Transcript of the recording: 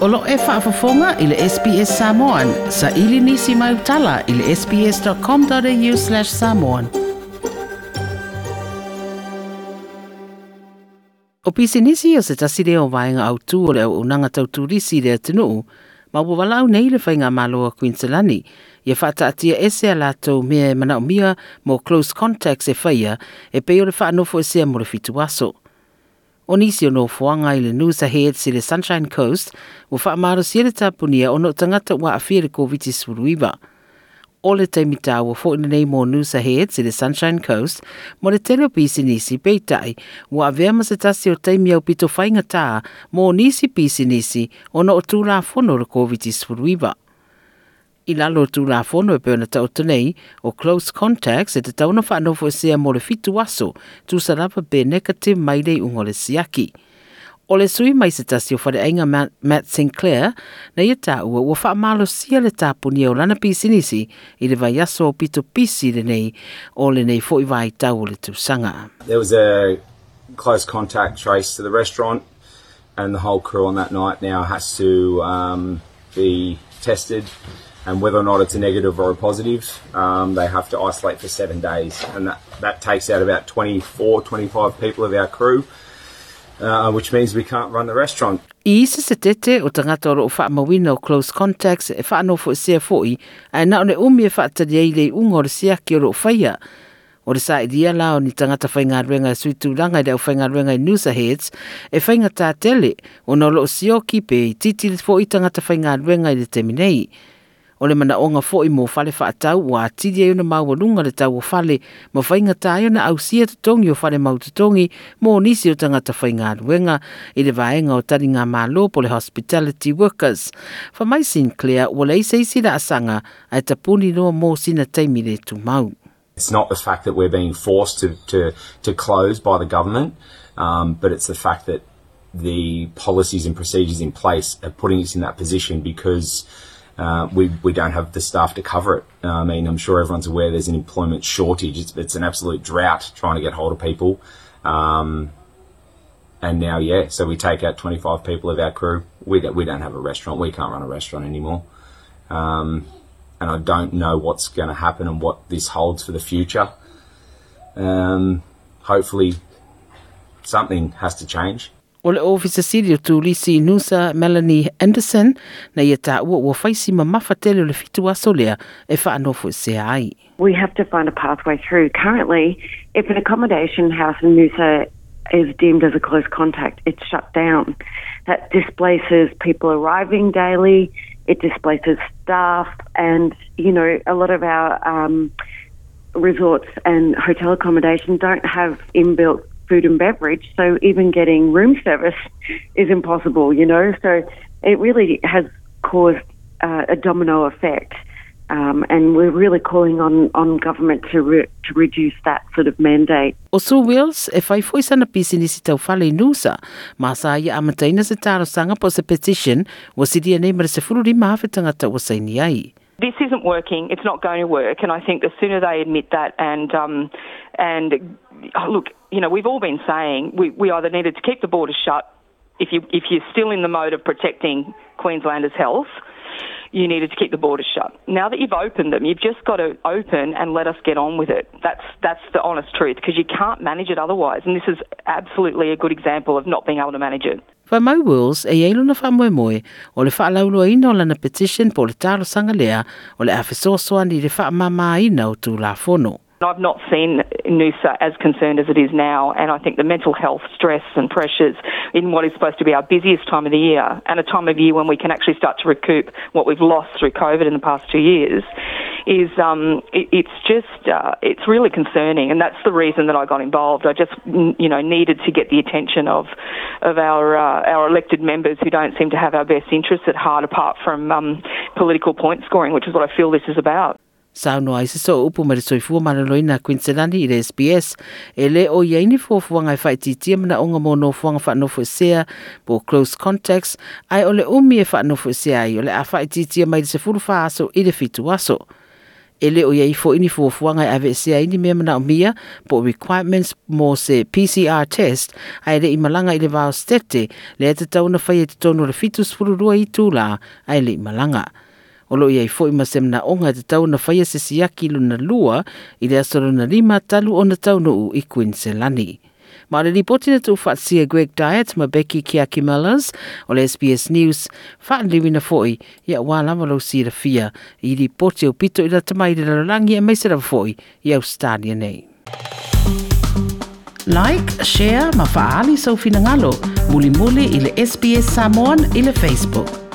Olo e whaafafonga i le SPS Samoan. Sa ili nisi mai utala i le sps.com.au slash samoan. O pisi nisi o se tasire o vaenga au tū o le au unanga tau turisi le atinu, ma ua walau nei le whainga maloa Queenslandi, ia whata atia ese a lātou mea e mana o mia mo close contacts e whaia e peo le whaanofo e sea mo le fitu aso. O nisi o no fuanga i le Noosa Head si le Sunshine Coast, o wha amaro si le tapunia o no tangata wa awhia le COVID suruiva. O le taimita fo ina nei mo Noosa Head si le Sunshine Coast, mo le tele pisi nisi peitai, wa avea ma se o taimi au pito whainga tā, mo nisi pisi nisi o no o tūla fono le COVID suruiva i lalo tu la fono e peona tau tenei o close contacts e te tauna whanofo e sea mo le fitu aso tu sarapa be negative mai dei ungo le siaki. O le sui mai se tasi o whare ainga Matt Sinclair na ia tā ua ua wha malo sia le tāpuni o lana pisinisi i le vai aso o pito pisi le nei o le nei fo i vai tau le tu sanga. There was a close contact trace to the restaurant and the whole crew on that night now has to um, be tested and whether or not it's a negative or a positive, um, they have to isolate for seven days. And that, that takes out about 24, 25 people of our crew, uh, which means we can't run the restaurant. Se tete o tangata o wha mawina o close contacts e wha anofo e sea ai na one umi e wha unga o le siaki o ro whaia. O le sa idia la o ni tangata whainga ruenga e i whainga ruenga i e whainga tā tele o na sio ki pe i titi fo i tangata whainga ruenga i. o le mana onga fo i mo fale fa atau wa atidi e una maua lunga le fale ma whainga tayo na au sia tongi o fale mo nisi o tangata whainga aruenga i le vaenga o tari ngā malo po le hospitality workers. Fa mai Sinclair o le isa isi la asanga tapuni noa mo sina taimi le tu mau. It's not the fact that we're being forced to, to, to close by the government, um, but it's the fact that the policies and procedures in place are putting us in that position because uh, we we don't have the staff to cover it. Uh, I mean, I'm sure everyone's aware there's an employment shortage. It's, it's an absolute drought trying to get hold of people. Um, and now, yeah, so we take out 25 people of our crew. We we don't have a restaurant. We can't run a restaurant anymore. Um, and I don't know what's going to happen and what this holds for the future. Um, hopefully, something has to change. Ofisa siri o tūlisi Nusa Melanie Anderson na ia tā ua whaisi ma mawhatele le fitu aso lea e whaanofo se ai. We have to find a pathway through. Currently, if an accommodation house in Noosa is deemed as a close contact, it's shut down. That displaces people arriving daily, it displaces staff, and, you know, a lot of our um, resorts and hotel accommodation don't have inbuilt food and beverage. So even getting room service is impossible, you know. So it really has caused uh, a domino effect. Um, and we're really calling on, on government to re, to reduce that sort of mandate. O Sue Wills, e whai fwoi sana pisi nisi tau whale nusa, ma sa ia amataina se taro sanga po se petition, wa sidia nei mara se fururi mahawe tangata wa. This isn't working. It's not going to work, and I think the sooner they admit that and um, and oh, look, you know, we've all been saying we, we either needed to keep the borders shut if you if you're still in the mode of protecting Queenslanders' health. You needed to keep the borders shut. Now that you've opened them, you've just got to open and let us get on with it. That's that's the honest truth because you can't manage it otherwise. And this is absolutely a good example of not being able to manage it. Wills e eilu na whamoe o le o lana petition po le o le le o. I've not seen Noosa as concerned as it is now, and I think the mental health stress and pressures in what is supposed to be our busiest time of the year, and a time of year when we can actually start to recoup what we've lost through COVID in the past two years, is um, it, it's just uh, it's really concerning, and that's the reason that I got involved. I just you know needed to get the attention of of our uh, our elected members who don't seem to have our best interests at heart, apart from um, political point scoring, which is what I feel this is about. Sauno ai so upu ma le soifua malaloina Queenselani i le SBS e le o ia ini fuafuanga e whaititia mana onga mo no fuanga whanofo sea po close contacts ai o le umi e whanofo sea ai o le a whaititia mai se furu aso i le fitu aso. e le o iai fo ini e ave sea ini mea mana o mia po requirements mo se PCR test ai le imalanga i le vao stete le tauna whai e te o le fitus itula i tūla ai le imalanga. o loo iai foʻi ma semanaʻoga e tatau na faia sesiaki lona lua i le aso lona lima talu ona taunuu i quinselani ma o le lipoti na tuufaatasia greg diet ma beki kiaki mellers o le sbs news faaliliuina foʻi ia uā lava lou silafia i lipoti au pito i le tamai i le lalolagi e maise lava foʻi i australia nei. Like share ma faaali soufinagalo mulimuli i le sbs samon i le facebook.